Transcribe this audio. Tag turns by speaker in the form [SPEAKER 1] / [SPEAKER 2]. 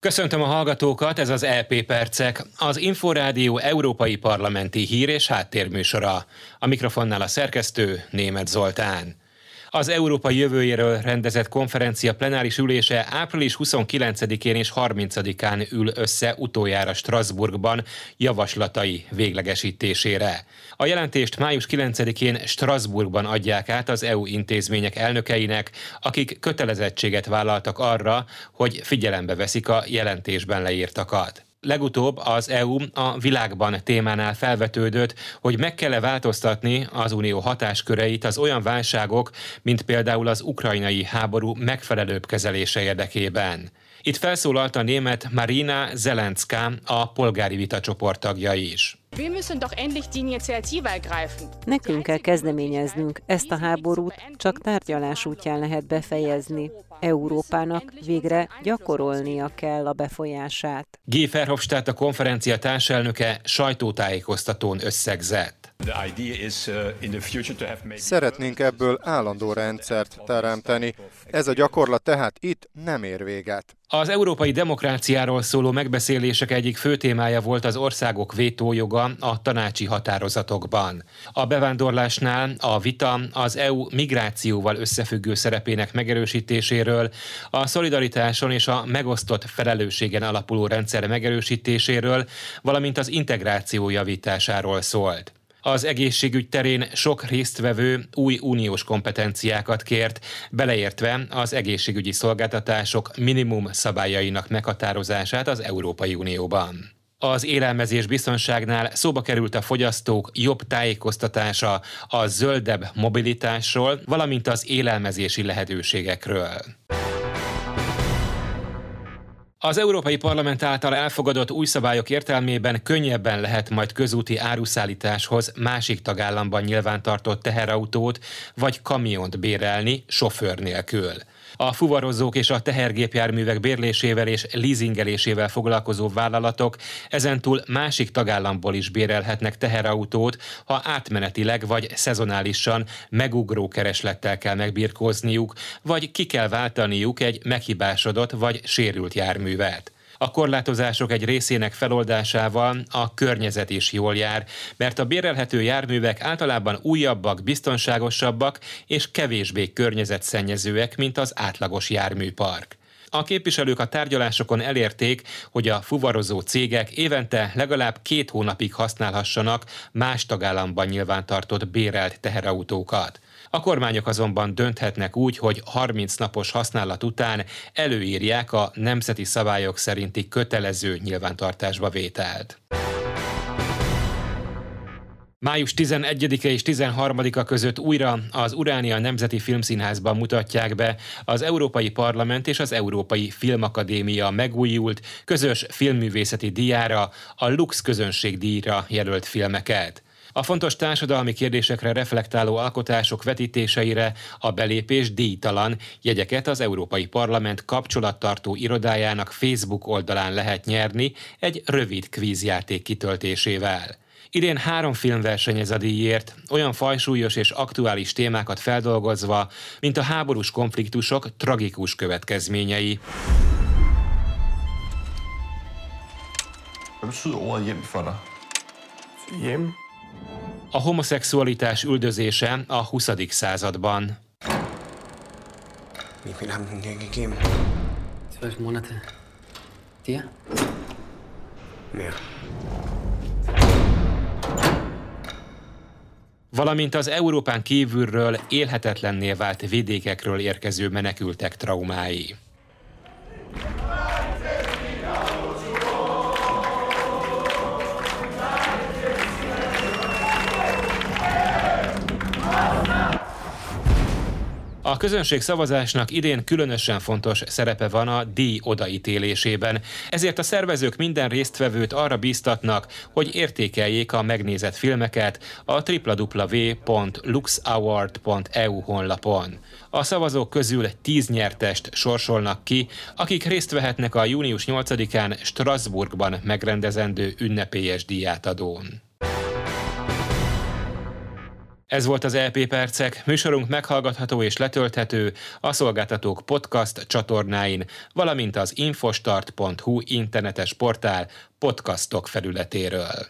[SPEAKER 1] Köszöntöm a hallgatókat, ez az EP Percek, az Inforádió Európai Parlamenti Hír és Háttérműsora. A mikrofonnál a szerkesztő Német Zoltán. Az Európa jövőjéről rendezett konferencia plenáris ülése április 29-én és 30-án ül össze utoljára Strasbourgban javaslatai véglegesítésére. A jelentést május 9-én Strasbourgban adják át az EU intézmények elnökeinek, akik kötelezettséget vállaltak arra, hogy figyelembe veszik a jelentésben leírtakat. Legutóbb az EU a világban témánál felvetődött, hogy meg kell-e változtatni az unió hatásköreit az olyan válságok, mint például az ukrajnai háború megfelelőbb kezelése érdekében. Itt felszólalt a német Marina Zelenska, a polgári vitacsoport tagja is.
[SPEAKER 2] Nekünk kell kezdeményeznünk ezt a háborút, csak tárgyalás útján lehet befejezni. Európának végre gyakorolnia kell a befolyását.
[SPEAKER 1] G. Verhofstadt a konferencia társelnöke sajtótájékoztatón összegzett.
[SPEAKER 3] Uh, Szeretnénk ebből állandó rendszert teremteni. Ez a gyakorlat tehát itt nem ér véget.
[SPEAKER 1] Az európai demokráciáról szóló megbeszélések egyik fő témája volt az országok vétójoga a tanácsi határozatokban. A bevándorlásnál a vita az EU migrációval összefüggő szerepének megerősítéséről, a szolidaritáson és a megosztott felelősségen alapuló rendszer megerősítéséről, valamint az integráció javításáról szólt. Az egészségügy terén sok résztvevő új uniós kompetenciákat kért, beleértve az egészségügyi szolgáltatások minimum szabályainak meghatározását az Európai Unióban. Az élelmezés biztonságnál szóba került a fogyasztók jobb tájékoztatása a zöldebb mobilitásról, valamint az élelmezési lehetőségekről. Az Európai Parlament által elfogadott új szabályok értelmében könnyebben lehet majd közúti áruszállításhoz másik tagállamban nyilvántartott teherautót vagy kamiont bérelni sofőr nélkül. A fuvarozók és a tehergépjárművek bérlésével és leasingelésével foglalkozó vállalatok ezentúl másik tagállamból is bérelhetnek teherautót, ha átmenetileg vagy szezonálisan megugró kereslettel kell megbirkózniuk, vagy ki kell váltaniuk egy meghibásodott vagy sérült járművet. A korlátozások egy részének feloldásával a környezet is jól jár, mert a bérelhető járművek általában újabbak, biztonságosabbak és kevésbé környezetszennyezőek, mint az átlagos járműpark. A képviselők a tárgyalásokon elérték, hogy a fuvarozó cégek évente legalább két hónapig használhassanak más tagállamban nyilvántartott bérelt teherautókat. A kormányok azonban dönthetnek úgy, hogy 30 napos használat után előírják a nemzeti szabályok szerinti kötelező nyilvántartásba vételt. Május 11-e és 13-a között újra az Uránia Nemzeti Filmszínházban mutatják be az Európai Parlament és az Európai Filmakadémia megújult közös filmművészeti díjára, a Lux közönség díjra jelölt filmeket. A fontos társadalmi kérdésekre reflektáló alkotások vetítéseire a belépés díjtalan jegyeket az Európai Parlament kapcsolattartó irodájának Facebook oldalán lehet nyerni egy rövid kvízjáték kitöltésével. Idén három film versenyez a díjért, olyan fajsúlyos és aktuális témákat feldolgozva, mint a háborús konfliktusok tragikus következményei. Hvad betyder ordet hjem for dig? Hjem? A homoszexualitás üldözése a 20. században. Denn dir gegeben? Zwölf Monate. Dir? Mehr. Valamint az Európán kívülről élhetetlenné vált vidékekről érkező menekültek traumái. A közönség szavazásnak idén különösen fontos szerepe van a díj odaítélésében, ezért a szervezők minden résztvevőt arra bíztatnak, hogy értékeljék a megnézett filmeket a www.luxaward.eu honlapon. A szavazók közül tíz nyertest sorsolnak ki, akik részt vehetnek a június 8-án Strasbourgban megrendezendő ünnepélyes díjátadón. Ez volt az LP e Percek, műsorunk meghallgatható és letölthető a szolgáltatók podcast csatornáin, valamint az infostart.hu internetes portál podcastok felületéről.